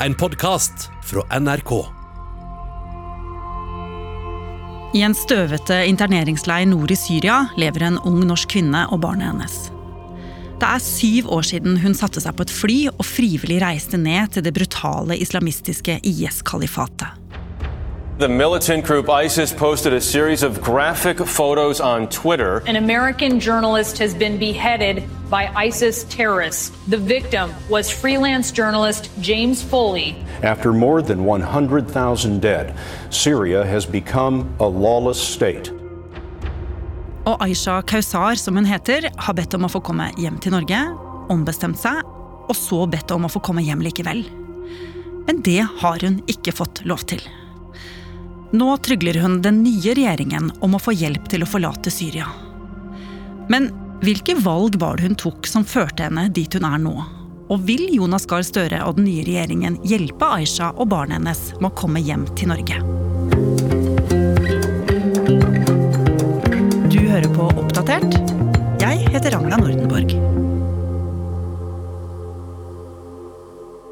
en podkast fra NRK. I en støvete interneringsleir nord i Syria lever en ung norsk kvinne og barnet hennes. Det er syv år siden hun satte seg på et fly og frivillig reiste ned til det brutale islamistiske IS-kalifatet. The militant group ISIS posted a series of graphic photos on Twitter. An American journalist has been beheaded by ISIS terrorists. The victim was freelance journalist James Foley. After more than 100,000 dead, Syria has become a lawless state. Og Aisha Kausar, som hun heter, har bedt om å få komme hjem til Norge, ombestemt seg, og så bedt om å få komme hjem likevel. Men det har hun ikke fått lov til. Nå trygler hun den nye regjeringen om å få hjelp til å forlate Syria. Men hvilke valg var det hun tok som førte henne dit hun er nå? Og vil Jonas Gahr Støre og den nye regjeringen hjelpe Aisha og barnet hennes med å komme hjem til Norge? Du hører på Oppdatert. Jeg heter Ragna Nordenborg.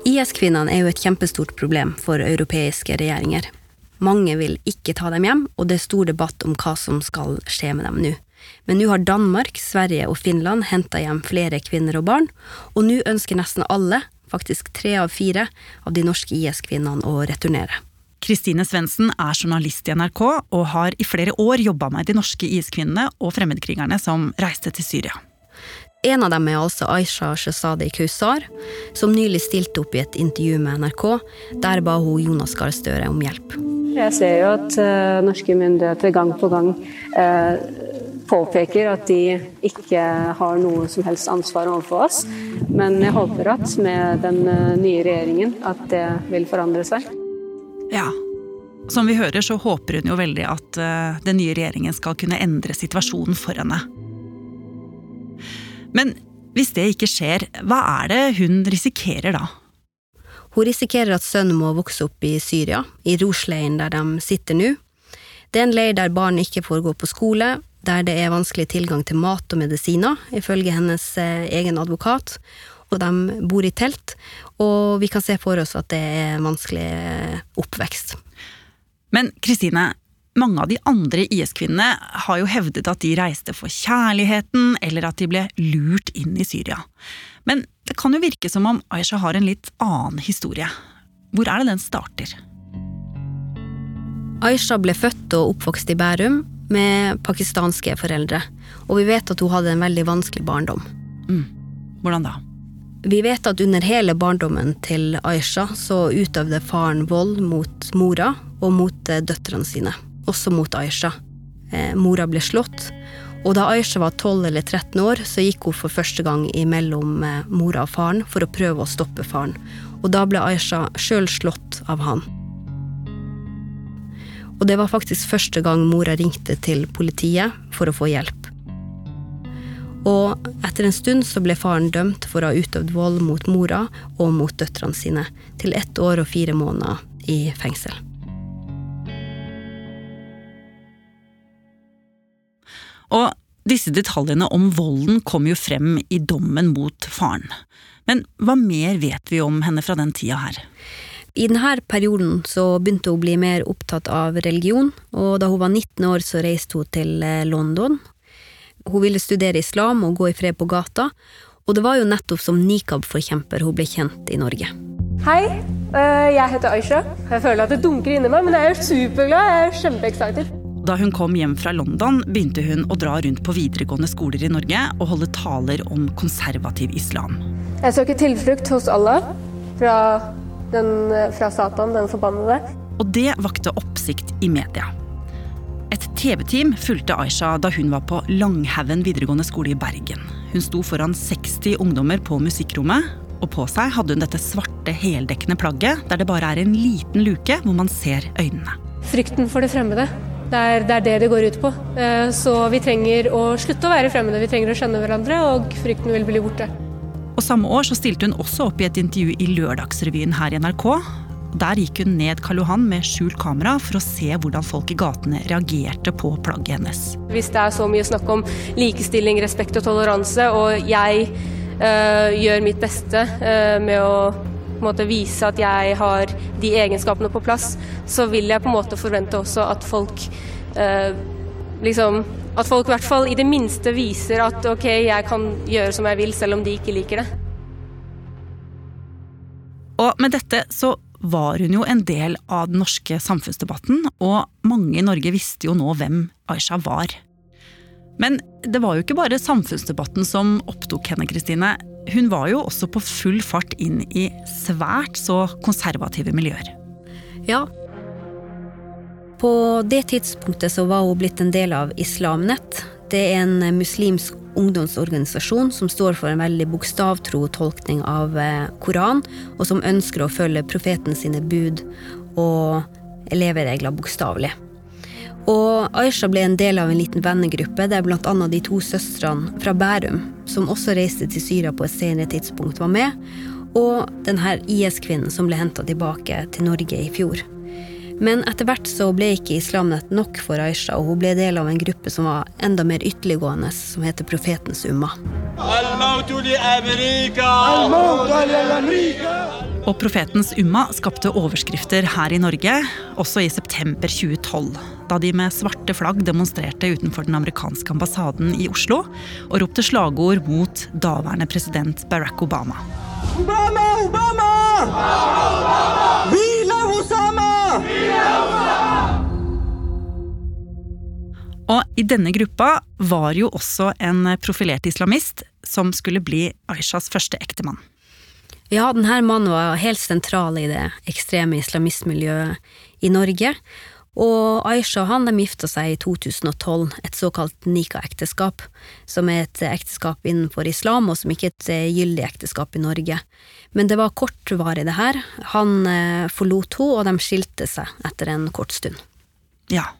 IS-kvinnene er jo et kjempestort problem for europeiske regjeringer. Mange vil ikke ta dem hjem, og det er stor debatt om hva som skal skje med dem nå. Men nå har Danmark, Sverige og Finland henta hjem flere kvinner og barn, og nå ønsker nesten alle, faktisk tre av fire, av de norske IS-kvinnene å returnere. Kristine Svendsen er journalist i NRK og har i flere år jobba med de norske IS-kvinnene og fremmedkrigerne som reiste til Syria. En av dem er altså Aisha Shazadi Kausar, som nylig stilte opp i et intervju med NRK. Der ba hun Jonas Gahr Støre om hjelp. Jeg ser jo at uh, norske myndigheter gang på gang uh, påpeker at de ikke har noe som helst ansvar overfor oss. Men jeg håper at med den uh, nye regjeringen at det vil forandre seg. Ja. Som vi hører, så håper hun jo veldig at den nye regjeringen skal kunne endre situasjonen for henne. Men hvis det ikke skjer, hva er det hun risikerer da? Hun risikerer at sønnen må vokse opp i Syria, i Rosleien der de sitter nå. Det er en leir der barn ikke får gå på skole, der det er vanskelig tilgang til mat og medisiner, ifølge hennes eh, egen advokat, og de bor i telt, og vi kan se for oss at det er vanskelig eh, oppvekst. Men Kristine, mange av de andre IS-kvinnene har jo hevdet at de reiste for kjærligheten, eller at de ble lurt inn i Syria. Men det kan jo virke som om Aisha har en litt annen historie. Hvor er det den starter? Aisha ble født og oppvokst i Bærum med pakistanske foreldre, og vi vet at hun hadde en veldig vanskelig barndom. Mm. Hvordan da? Vi vet at under hele barndommen til Aisha så utøvde faren vold mot mora og mot eh, døtrene sine, også mot Aisha. Eh, mora ble slått, og da Aisha var 12 eller 13 år, så gikk hun for første gang imellom eh, mora og faren for å prøve å stoppe faren. Og da ble Aisha sjøl slått av han. Og det var faktisk første gang mora ringte til politiet for å få hjelp. Og etter en stund så ble faren dømt for å ha utøvd vold mot mora og mot døtrene sine, til ett år og fire måneder i fengsel. Og disse detaljene om volden kom jo frem i dommen mot faren. Men hva mer vet vi om henne fra den tida her? I denne perioden så begynte hun å bli mer opptatt av religion, og da hun var 19 år så reiste hun til eh, London. Hun ville studere islam og gå i fred på gata, og det var jo nettopp som nikab-forkjemper hun ble kjent i Norge. Hei, eh, jeg heter Aisha. Jeg føler at det dunker inni meg, men jeg er superglad. Jeg er kjempeexcited. Da hun kom hjem fra London, begynte hun å dra rundt på videregående skoler i Norge og holde taler om konservativ islam. Jeg søker tilflukt hos Allah fra, den, fra Satan, den forbannede. Og det vakte oppsikt i media. Et TV-team fulgte Aisha da hun var på Langhaugen videregående skole i Bergen. Hun sto foran 60 ungdommer på musikkrommet, og på seg hadde hun dette svarte, heldekkende plagget der det bare er en liten luke hvor man ser øynene. Frykten for det fremmede. Det er, det er, det det går ut på. Eh, så vi trenger å slutte å være fremmede, vi trenger å skjønne hverandre, og frykten vil bli borte. Og Samme år så stilte hun også opp i et intervju i Lørdagsrevyen her i NRK. Der gikk hun ned Karl Johan med skjult kamera for å se hvordan folk i gatene reagerte på plagget hennes. Hvis det er så mye snakk om likestilling, respekt og toleranse, og jeg øh, gjør mitt beste øh, med å på en måte vise at jeg har de egenskapene på plass, så vil jeg på en måte forvente også at folk eh, liksom At folk i hvert fall i det minste viser at OK, jeg kan gjøre som jeg vil, selv om de ikke liker det. Og med dette så var hun jo en del av den norske samfunnsdebatten, og mange i Norge visste jo nå hvem Aisha var. Men det var jo ikke bare samfunnsdebatten som opptok henne, Kristine. Hun var jo også på full fart inn i svært så konservative miljøer. Ja. På det tidspunktet så var hun blitt en del av Islamnett. Det er en muslimsk ungdomsorganisasjon som står for en veldig bokstavtro tolkning av eh, Koran, og som ønsker å følge profeten sine bud og leveregler bokstavelig. Og Aisha ble en del av en liten vennegruppe der bl.a. de to søstrene fra Bærum, som også reiste til Syria på et senere tidspunkt, var med, og denne IS-kvinnen som ble henta tilbake til Norge i fjor. Men etter hvert så ble ikke Islamnett nok for Aisha, og hun ble del av en gruppe som var enda mer ytterliggående, som heter Profetens Umma. Og Profetens Umma skapte overskrifter her i Norge, også i september 2012, da de med svarte flagg demonstrerte utenfor den amerikanske ambassaden i Oslo og ropte slagord mot daværende president Barack Obama. Obama, Obama! Vi love Osama! Og i denne gruppa var jo også en profilert islamist som skulle bli Aishas første ektemann. Ja, denne mannen var helt sentral i det ekstreme islamistmiljøet i Norge. Og Aisha og han de gifta seg i 2012, et såkalt nika-ekteskap, som er et ekteskap innenfor islam, og som ikke er et gyldig ekteskap i Norge. Men det var kortvarig, det her. Han eh, forlot henne, og de skilte seg etter en kort stund. Ja,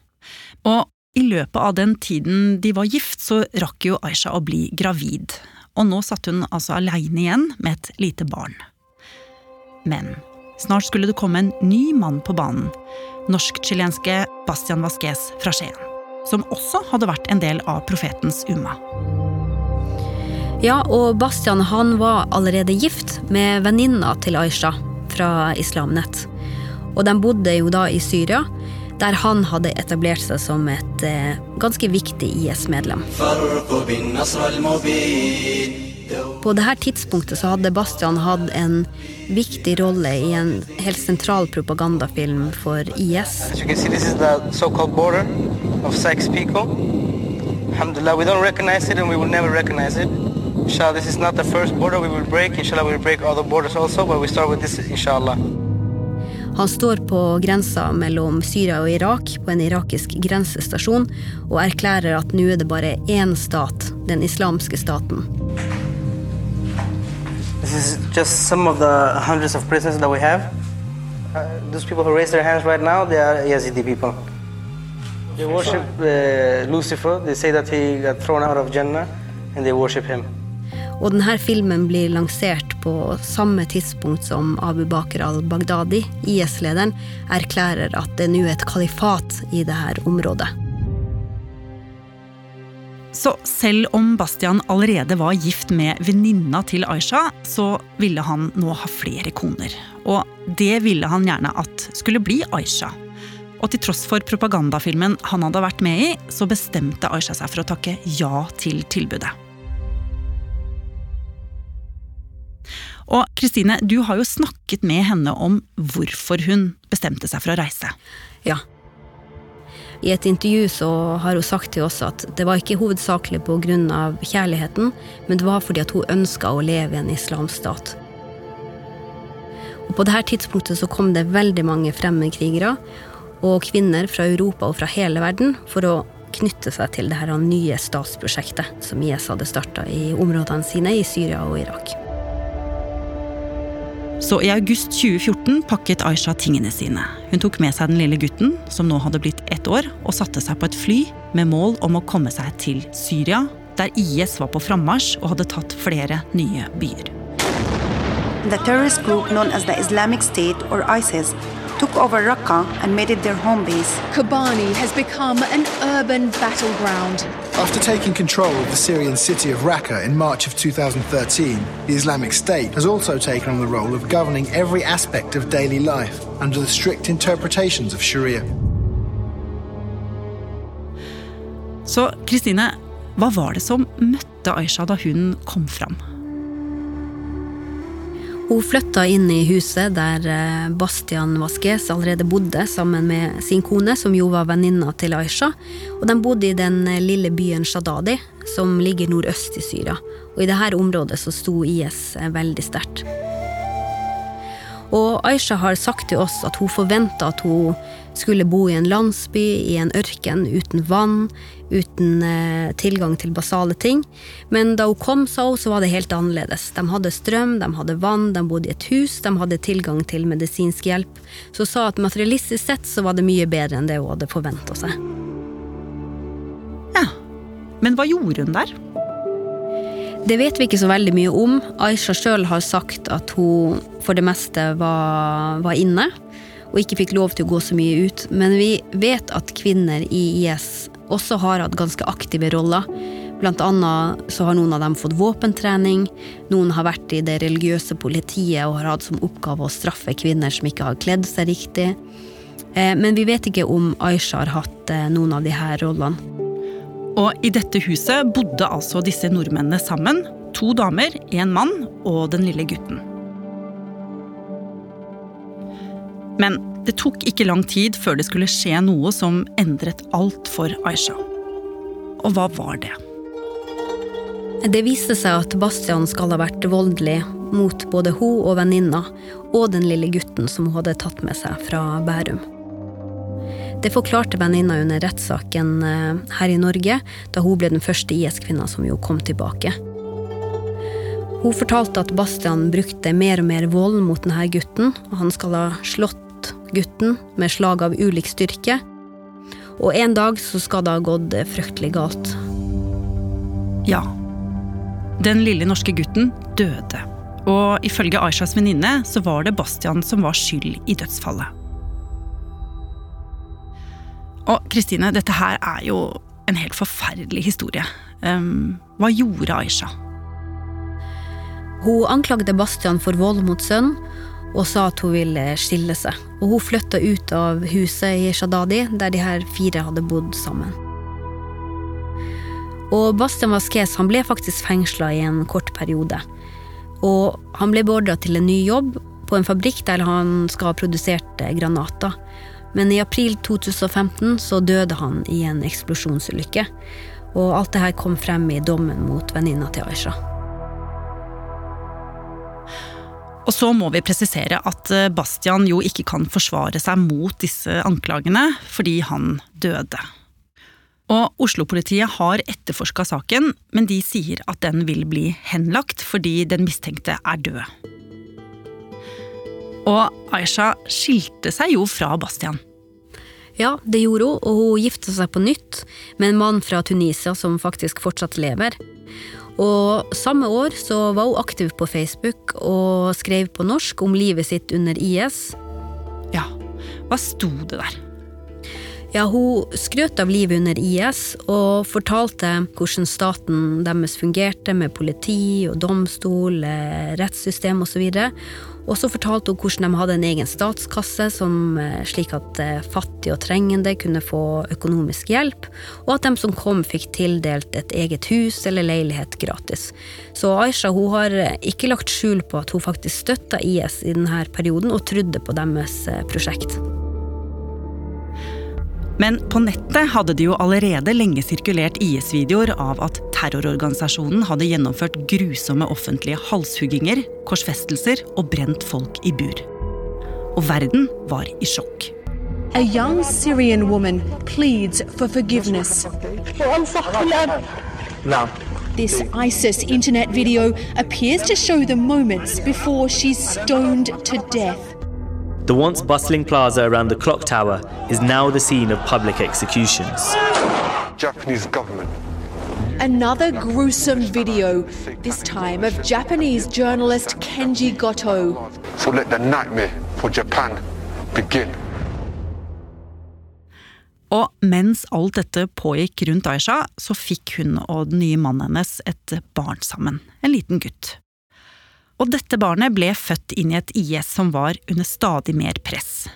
og i løpet av den tiden de var gift, så rakk jo Aisha å bli gravid. Og nå satt hun altså aleine igjen med et lite barn. Men snart skulle det komme en ny mann på banen. Norsk-chilenske Bastian Vasques fra Skien. Som også hadde vært en del av Profetens Umma. Ja, og Bastian han var allerede gift med venninna til Aisha fra Islamnett. Og de bodde jo da i Syria, der han hadde etablert seg som et eh, ganske viktig IS-medlem. På dette tidspunktet så hadde Bastian hatt en viktig rolle i en helt sentral propagandafilm for IS. Alhamdulillah, we don't recognize it and we will never recognize it. Inshallah, this is not the first border we will break. Inshallah, we will break other borders also, but we start with this, inshallah. Han står på grensa mellom Syria og Irak, på en irakisk grensestasjon, og erklærer at nå er det bare én stat, den islamske staten. Uh, right now. They worship uh, Lucifer. They say that he got thrown out of Jannah, and they worship him. Og denne filmen blir lansert på samme tidspunkt som Abu Bakr al-Baghdadi, IS-lederen, erklærer at det nå er et kalifat i dette området. Så selv om Bastian allerede var gift med venninna til Aisha, så ville han nå ha flere koner. Og det ville han gjerne at skulle bli Aisha. Og til tross for propagandafilmen han hadde vært med i, så bestemte Aisha seg for å takke ja til tilbudet. Og Kristine, du har jo snakket med henne om hvorfor hun bestemte seg for å reise. Ja. I et intervju så har hun sagt til oss at det var ikke hovedsakelig pga. kjærligheten, men det var fordi at hun ønska å leve i en islamstat. Og På dette tidspunktet så kom det veldig mange fremmedkrigere og kvinner fra Europa og fra hele verden for å knytte seg til det nye statsprosjektet som IS hadde starta i områdene sine i Syria og Irak. Så i august 2014 pakket Aisha tingene sine. Hun tok med seg den lille gutten, som nå hadde blitt ett år, og satte seg på et fly med mål om å komme seg til Syria, der IS var på frammarsj og hadde tatt flere nye byer. The terrorist group known as the Islamic State or ISIS took over Raqqa and made it their home base. Kobani has become an urban battleground. After taking control of the Syrian city of Raqqa in March of 2013, the Islamic State has also taken on the role of governing every aspect of daily life under the strict interpretations of Sharia. Så Kristine, hva var det som møtte Aisha da hun kom fram? Hun flytta inn i huset der eh, Bastian Vasques allerede bodde, sammen med sin kone, som jo var venninna til Aisha. Og de bodde i den eh, lille byen Shadadi, som ligger nordøst i Syria. Og i dette området så sto IS eh, veldig sterkt. Og Aisha har sagt til oss at hun forventa at hun skulle bo i en landsby, i en ørken, uten vann, uten eh, tilgang til basale ting. Men da hun kom, sa hun, så var det helt annerledes. De hadde strøm, de hadde vann, de bodde i et hus, de hadde tilgang til medisinsk hjelp. Så hun sa at materialistisk sett så var det mye bedre enn det hun hadde forventa seg. Ja, men hva gjorde hun der? Det vet vi ikke så veldig mye om. Aisha sjøl har sagt at hun for det meste var, var, inne, og ikke fikk lov til å gå så mye ut. Men vi vet at kvinner i IS også har hatt ganske aktive roller. Blant annet så har noen av dem fått våpentrening, noen har vært i det religiøse politiet og har hatt som oppgave å straffe kvinner som ikke har kledd seg riktig. Eh, men vi vet ikke om Aisha har hatt eh, noen av disse rollene. Og i dette huset bodde altså disse nordmennene sammen. To damer, én mann og den lille gutten. Men det tok ikke lang tid før det skulle skje noe som endret alt for Aisha. Og hva var det? Det viste seg at Bastian skal ha vært voldelig mot både hun og venninna, og den lille gutten som hun hadde tatt med seg fra Bærum. Det forklarte venninna under rettssaken eh, her i Norge, da hun ble den første IS-kvinna som jo kom tilbake. Hun fortalte at Bastian brukte mer og mer vold mot denne gutten, og han skal ha slått gutten med slag av ulik styrke. Og en dag så skal det ha gått fryktelig galt. Ja. Den lille norske gutten døde. Og ifølge Aishas venninne så var det Bastian som var skyld i dødsfallet. Og Kristine, dette her er jo en helt forferdelig historie. Um, hva gjorde Aisha? Hun anklagde Bastian for vold mot sønnen og sa at hun ville skille seg. Og hun flytta ut av huset i Shadadi, der de her fire hadde bodd sammen. Og Bastian Vasquez han ble faktisk fengsla i en kort periode. Og han ble beordra til en ny jobb på en fabrikk der han skal ha produsert granater. Men i april 2015 så døde han i en eksplosjonsulykke. Og alt det her kom frem i dommen mot venninna til Aisha. Og så må vi presisere at eh, Bastian jo ikke kan forsvare seg mot disse anklagene, fordi han døde. Og Oslo-politiet har etterforska saken, men de sier at den vil bli henlagt fordi den mistenkte er død. Og Aisha skilte seg jo fra Bastian. Ja, det gjorde hun, og hun gifta seg på nytt med en mann fra Tunisia som faktisk fortsatt lever. Og samme år så var hun aktiv på Facebook og skrev på norsk om livet sitt under IS. Ja, hva sto det der? Ja, Hun skrøt av livet under IS og fortalte hvordan staten deres fungerte med politi og domstol, eh, rettssystem osv. Og så fortalte hun hvordan de hadde en egen statskasse, som, eh, slik at eh, fattige og trengende kunne få økonomisk hjelp, og at de som kom, fikk tildelt et eget hus eller leilighet gratis. Så Aisha hun har ikke lagt skjul på at hun faktisk støtta IS i denne perioden, og trodde på deres prosjekt. Men på nettet hadde det jo allerede lenge sirkulert IS-videoer av at terrororganisasjonen hadde gjennomført grusomme offentlige halshugginger, korsfestelser og brent folk i bur. Og verden var i sjokk. A young Syrian woman pleads for forgiveness. This ISIS internet video appears to show the moments before she's stoned to death. The once bustling plaza around the clock tower is now the scene of public executions. Japanese government. Another gruesome video, this time of Japanese journalist Kenji Goto. So let the nightmare for Japan begin. Og mens alt dette pågikk rundt Aisha, så fikk hun og den nye mannen hennes et barn sammen. En liten gutt. Og dette barnet ble født inn i et IS som var under stadig mer press.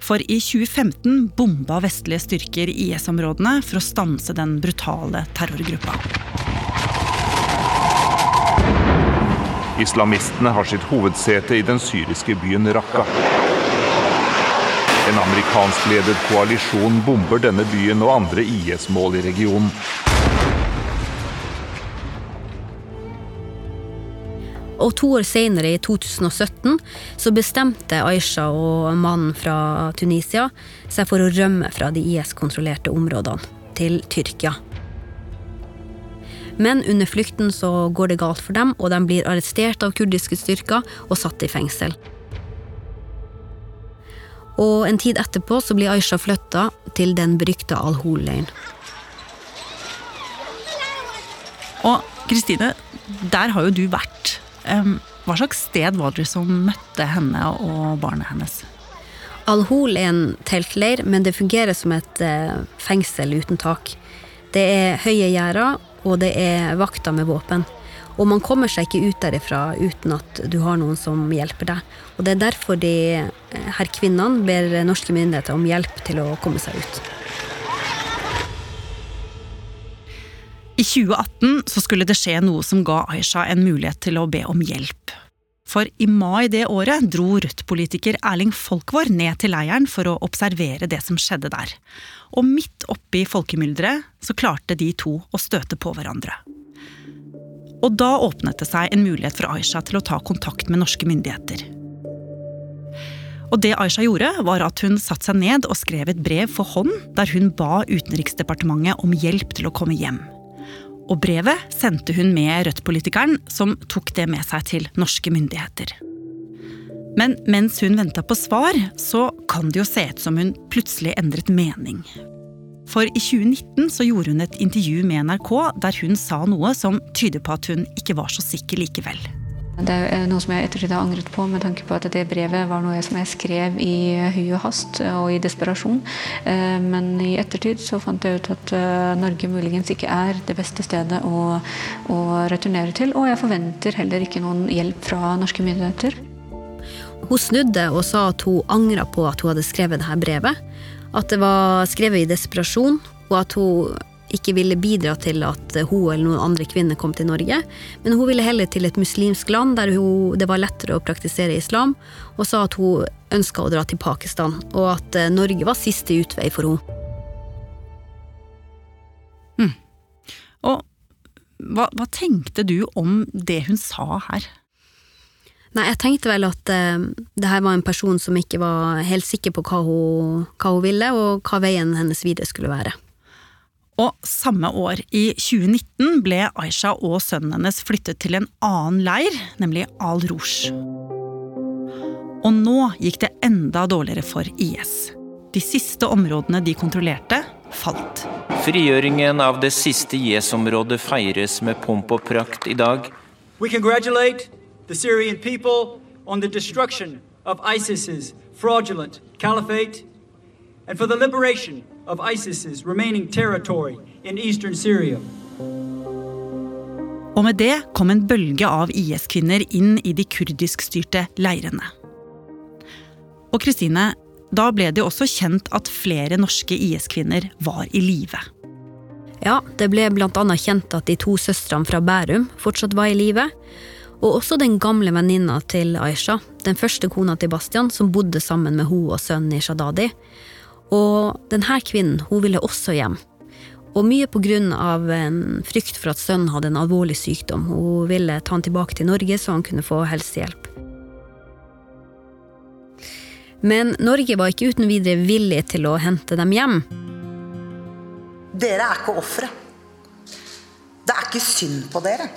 For i 2015 bomba vestlige styrker IS-områdene for å stanse den brutale terrorgruppa. Islamistene har sitt hovedsete i den syriske byen Raqqa. En amerikanskledet koalisjon bomber denne byen og andre IS-mål i regionen. Og to år senere, i 2017, så bestemte Aisha og mannen fra Tunisia seg for å rømme fra de IS-kontrollerte områdene til Tyrkia. Men under flukten så går det galt for dem, og de blir arrestert av kurdiske styrker og satt i fengsel. Og en tid etterpå så blir Aisha flytta til den berykta Al-Hol-leiren. Og Kristine, der har jo du vært. Hva slags sted var dere som møtte henne og barnet hennes? Al-Hol er en teltleir, men det fungerer som et eh, fengsel uten tak. Det er høye gjerder, og det er vakter med våpen. Og man kommer seg ikke ut derifra uten at du har noen som hjelper deg. Og det er derfor de eh, her kvinnene ber norske myndigheter om hjelp til å komme seg ut. I 2018 så skulle det skje noe som ga Aisha en mulighet til å be om hjelp. For i mai det året dro Rødt-politiker Erling Folkvår ned til leiren for å observere det som skjedde der. Og midt oppi folkemylderet så klarte de to å støte på hverandre. Og da åpnet det seg en mulighet for Aisha til å ta kontakt med norske myndigheter. Og det Aisha gjorde, var at hun satte seg ned og skrev et brev for hånd der hun ba Utenriksdepartementet om hjelp til å komme hjem. Og brevet sendte hun med Rødt-politikeren, som tok det med seg til norske myndigheter. Men mens hun venta på svar, så kan det jo se ut som hun plutselig endret mening. For i 2019 så gjorde hun et intervju med NRK der hun sa noe som tyder på at hun ikke var så sikker likevel. Det er noe som jeg ettertid har angret på, med tanke på at det brevet var noe som jeg skrev i hui og hast og i desperasjon. Eh, men i ettertid så fant jeg ut at eh, Norge muligens ikke er det beste stedet å, å returnere til. Og jeg forventer heller ikke noen hjelp fra norske myndigheter. Hun snudde og sa at hun angra på at hun hadde skrevet dette brevet. At det var skrevet i desperasjon, og at hun ikke ville bidra til at hun eller noen andre kvinner kom til Norge, men hun ville heller til et muslimsk land der hun, det var lettere å praktisere islam, og sa at hun ønska å dra til Pakistan, og at eh, Norge var siste utvei for henne. Mm. Og hva, hva, tenkte du om det hun sa her? Nei, jeg tenkte vel at eh, det her var en person som ikke var helt sikker på hva hun, hva hun ville, og hva veien hennes videre skulle være. Og samme år, i 2019, ble Aisha og sønnen hennes flyttet til en annen leir, nemlig Al Rouge. Og nå gikk det enda dårligere for IS. De siste områdene de kontrollerte, falt. Frigjøringen av det siste IS-området feires med pomp og prakt i dag. We congratulate the Syrian people on the destruction of ISIS's fraudulent caliphate and for the liberation of ISIS's remaining territory in eastern Syria. Og med det kom en bølge av IS-kvinner inn i de kurdiskstyrte leirene. Og Kristine, da ble det også kjent at flere norske IS-kvinner var i live. Ja, det ble bl.a. kjent at de to søstrene fra Bærum fortsatt var i live. Og også den gamle venninna til Aisha, den første kona til Bastian, som bodde sammen med hun og sønnen i Shadadi. Og denne kvinnen hun ville også hjem. Og mye av en frykt for at sønnen hadde en alvorlig sykdom. Hun ville ta han tilbake til Norge så han kunne få helsehjelp. Men Norge var ikke uten videre villig til å hente dem hjem. Dere er ikke ofre. Det er ikke synd på dere.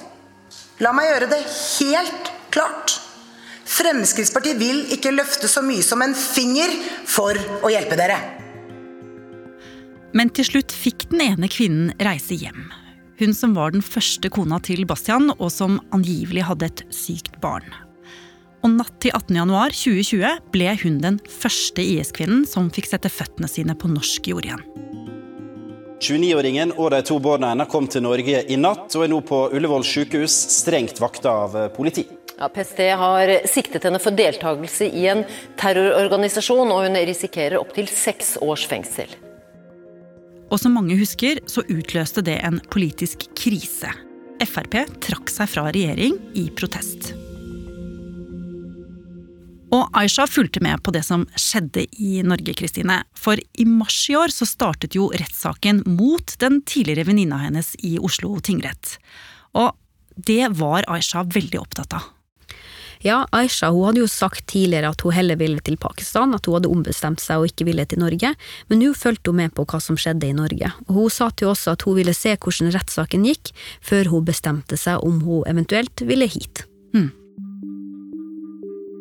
La meg gjøre det helt klart. Fremskrittspartiet vil ikke løfte så mye som en finger for å hjelpe dere. Men til slutt fikk den ene kvinnen reise hjem. Hun som var den første kona til Bastian, og som angivelig hadde et sykt barn. Og natt til 18.1.2020 ble hun den første IS-kvinnen som fikk sette føttene sine på norsk jord igjen. 29-åringen og de to barna hennes kom til Norge i natt og er nå på Ullevål sykehus, strengt vakta av politi. Ja, PST har siktet henne for deltakelse i en terrororganisasjon, og hun risikerer opptil seks års fengsel. Og som mange husker, så utløste det en politisk krise. Frp trakk seg fra regjering i protest. Og Aisha fulgte med på det som skjedde i Norge, Kristine. For i mars i år så startet jo rettssaken mot den tidligere venninna hennes i Oslo tingrett. Og det var Aisha veldig opptatt av. Ja, Aisha hun hadde jo sagt tidligere at hun heller ville til Pakistan, at hun hadde ombestemt seg og ikke ville til Norge, men nå fulgte hun med på hva som skjedde i Norge. Og hun sa til oss at hun ville se hvordan rettssaken gikk, før hun bestemte seg om hun eventuelt ville hit. Mm.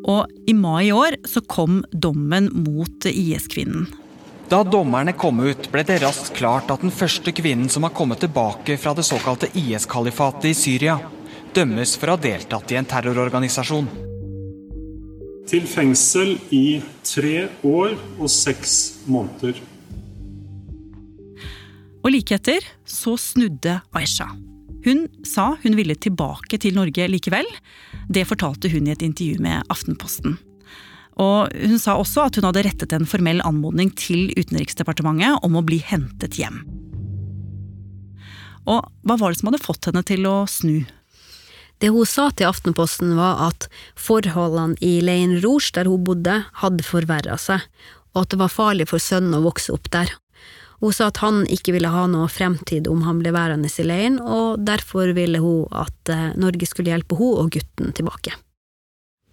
Og i mai i år så kom dommen mot IS-kvinnen. Da dommerne kom ut, ble det raskt klart at den første kvinnen som har kommet tilbake fra det såkalte IS-kalifatet i Syria, dømmes for å ha deltatt i en terrororganisasjon. Til fengsel i tre år og seks måneder. Og like etter så snudde Aisha. Hun sa hun ville tilbake til Norge likevel. Det fortalte hun i et intervju med Aftenposten. Og Hun sa også at hun hadde rettet en formell anmodning til Utenriksdepartementet om å bli hentet hjem. Og hva var det som hadde fått henne til å snu? Det hun sa til Aftenposten var at forholdene i Lein Rouge, der hun bodde, hadde forverra seg, og at det var farlig for sønnen å vokse opp der. Hun sa at han ikke ville ha noe fremtid om han ble værende i leiren, og derfor ville hun at eh, Norge skulle hjelpe hun og gutten tilbake.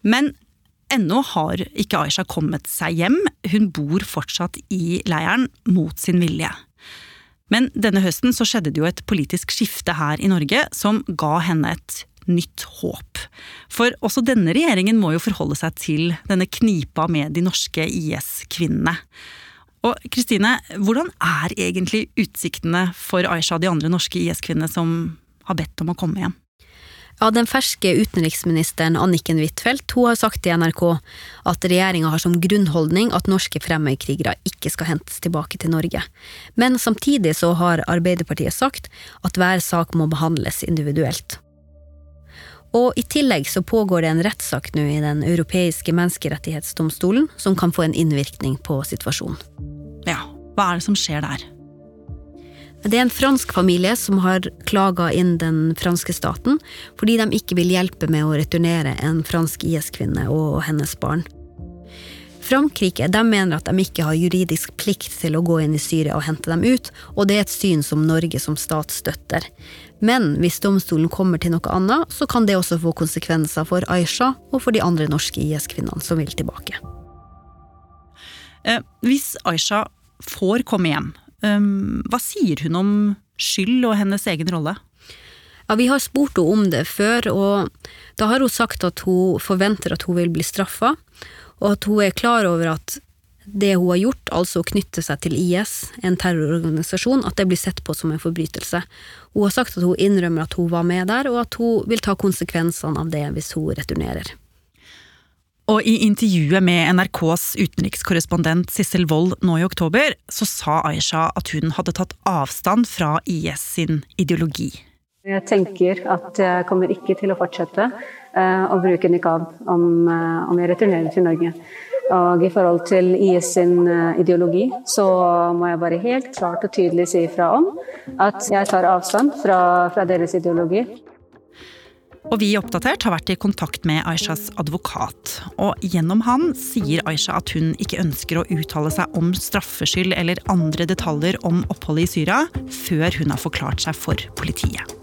Men ennå har ikke Aisha kommet seg hjem, hun bor fortsatt i leiren mot sin vilje. Men denne høsten så skjedde det jo et politisk skifte her i Norge som ga henne et nytt håp. For også denne regjeringen må jo forholde seg til denne knipa med de norske IS-kvinnene. Og Kristine, hvordan er egentlig utsiktene for Aisha og de andre norske IS-kvinnene som har bedt om å komme hjem? Ja, Den ferske utenriksministeren Anniken Huitfeldt har sagt til NRK at regjeringa har som grunnholdning at norske fremmedkrigere ikke skal hentes tilbake til Norge. Men samtidig så har Arbeiderpartiet sagt at hver sak må behandles individuelt. Og I tillegg så pågår det en rettssak nå i Den europeiske menneskerettighetsdomstolen som kan få en innvirkning på situasjonen. Ja, hva er det som skjer der? Det er en fransk familie som har klaga inn den franske staten fordi de ikke vil hjelpe med å returnere en fransk IS-kvinne og hennes barn. Frankrike de mener at de ikke har juridisk plikt til å gå inn i Syria og hente dem ut, og det er et syn som Norge som stat støtter. Men hvis domstolen kommer til noe annet, så kan det også få konsekvenser for Aisha og for de andre norske IS-kvinnene som vil tilbake. Eh, hvis Aisha får komme hjem, eh, hva sier hun om skyld og hennes egen rolle? Ja, Vi har spurt henne om det før, og da har hun sagt at hun forventer at hun vil bli straffa, og at hun er klar over at det hun har gjort, altså å knytte seg til IS, en terrororganisasjon, at det blir sett på som en forbrytelse. Hun har sagt at hun innrømmer at hun var med der, og at hun vil ta konsekvensene av det hvis hun returnerer. Og i intervjuet med NRKs utenrikskorrespondent Sissel Wold nå i oktober, så sa Aisha at hun hadde tatt avstand fra IS sin ideologi. Jeg tenker at jeg kommer ikke til å fortsette å bruke nikab om, uh, om, jeg returnerer til Norge. Og i forhold til IS sin uh, ideologi, så må jeg bare helt klart og tydelig si ifra om at jeg tar avstand fra, fra deres ideologi. Og vi Oppdatert har vært i kontakt med Aishas advokat. Og gjennom han sier Aisha at hun ikke ønsker å uttale seg om straffskyld eller andre detaljer om oppholdet i Syria før hun har forklart seg for politiet.